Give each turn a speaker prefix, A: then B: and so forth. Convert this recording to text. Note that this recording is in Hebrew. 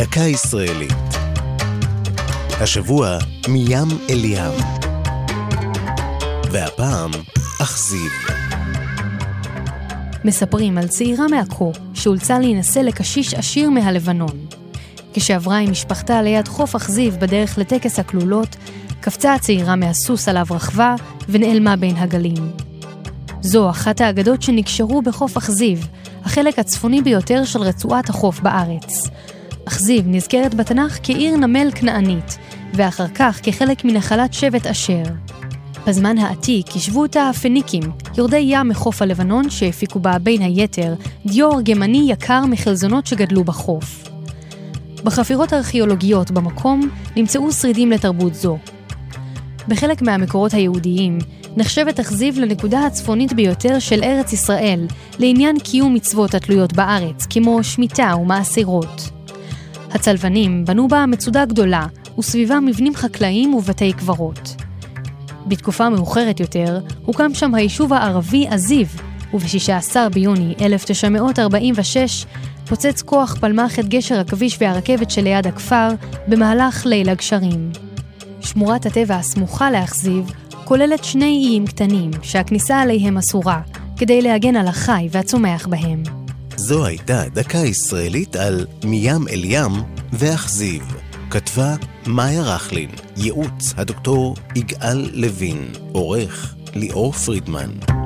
A: דקה ישראלית. השבוע מים אל ים. והפעם, אכזיב.
B: מספרים על צעירה מעכו שאולצה להינשא לקשיש עשיר מהלבנון. כשעברה עם משפחתה ליד חוף אכזיב בדרך לטקס הכלולות, קפצה הצעירה מהסוס עליו רכבה ונעלמה בין הגלים. זו אחת האגדות שנקשרו בחוף אכזיב, החלק הצפוני ביותר של רצועת החוף בארץ. אכזיב נזכרת בתנ"ך כעיר נמל כנענית, ואחר כך כחלק מנחלת שבט אשר. בזמן העתיק ישבו אותה הפניקים, יורדי ים מחוף הלבנון שהפיקו בה בין היתר דיו ארגמני יקר מחלזונות שגדלו בחוף. בחפירות הארכיאולוגיות במקום נמצאו שרידים לתרבות זו. בחלק מהמקורות היהודיים נחשבת אכזיב לנקודה הצפונית ביותר של ארץ ישראל לעניין קיום מצוות התלויות בארץ, כמו שמיטה ומעשירות. הצלבנים בנו בה מצודה גדולה, וסביבה מבנים חקלאיים ובתי קברות. בתקופה מאוחרת יותר, הוקם שם היישוב הערבי עזיב, וב-16 ביוני 1946 פוצץ כוח פלמ"ח את גשר הכביש והרכבת שליד הכפר במהלך ליל הגשרים. שמורת הטבע הסמוכה לאכזיב כוללת שני איים קטנים שהכניסה אליהם אסורה, כדי להגן על החי והצומח בהם.
A: זו הייתה דקה ישראלית על מים אל ים ואכזיב. כתבה מאיה רכלין, ייעוץ הדוקטור יגאל לוין, עורך ליאור פרידמן.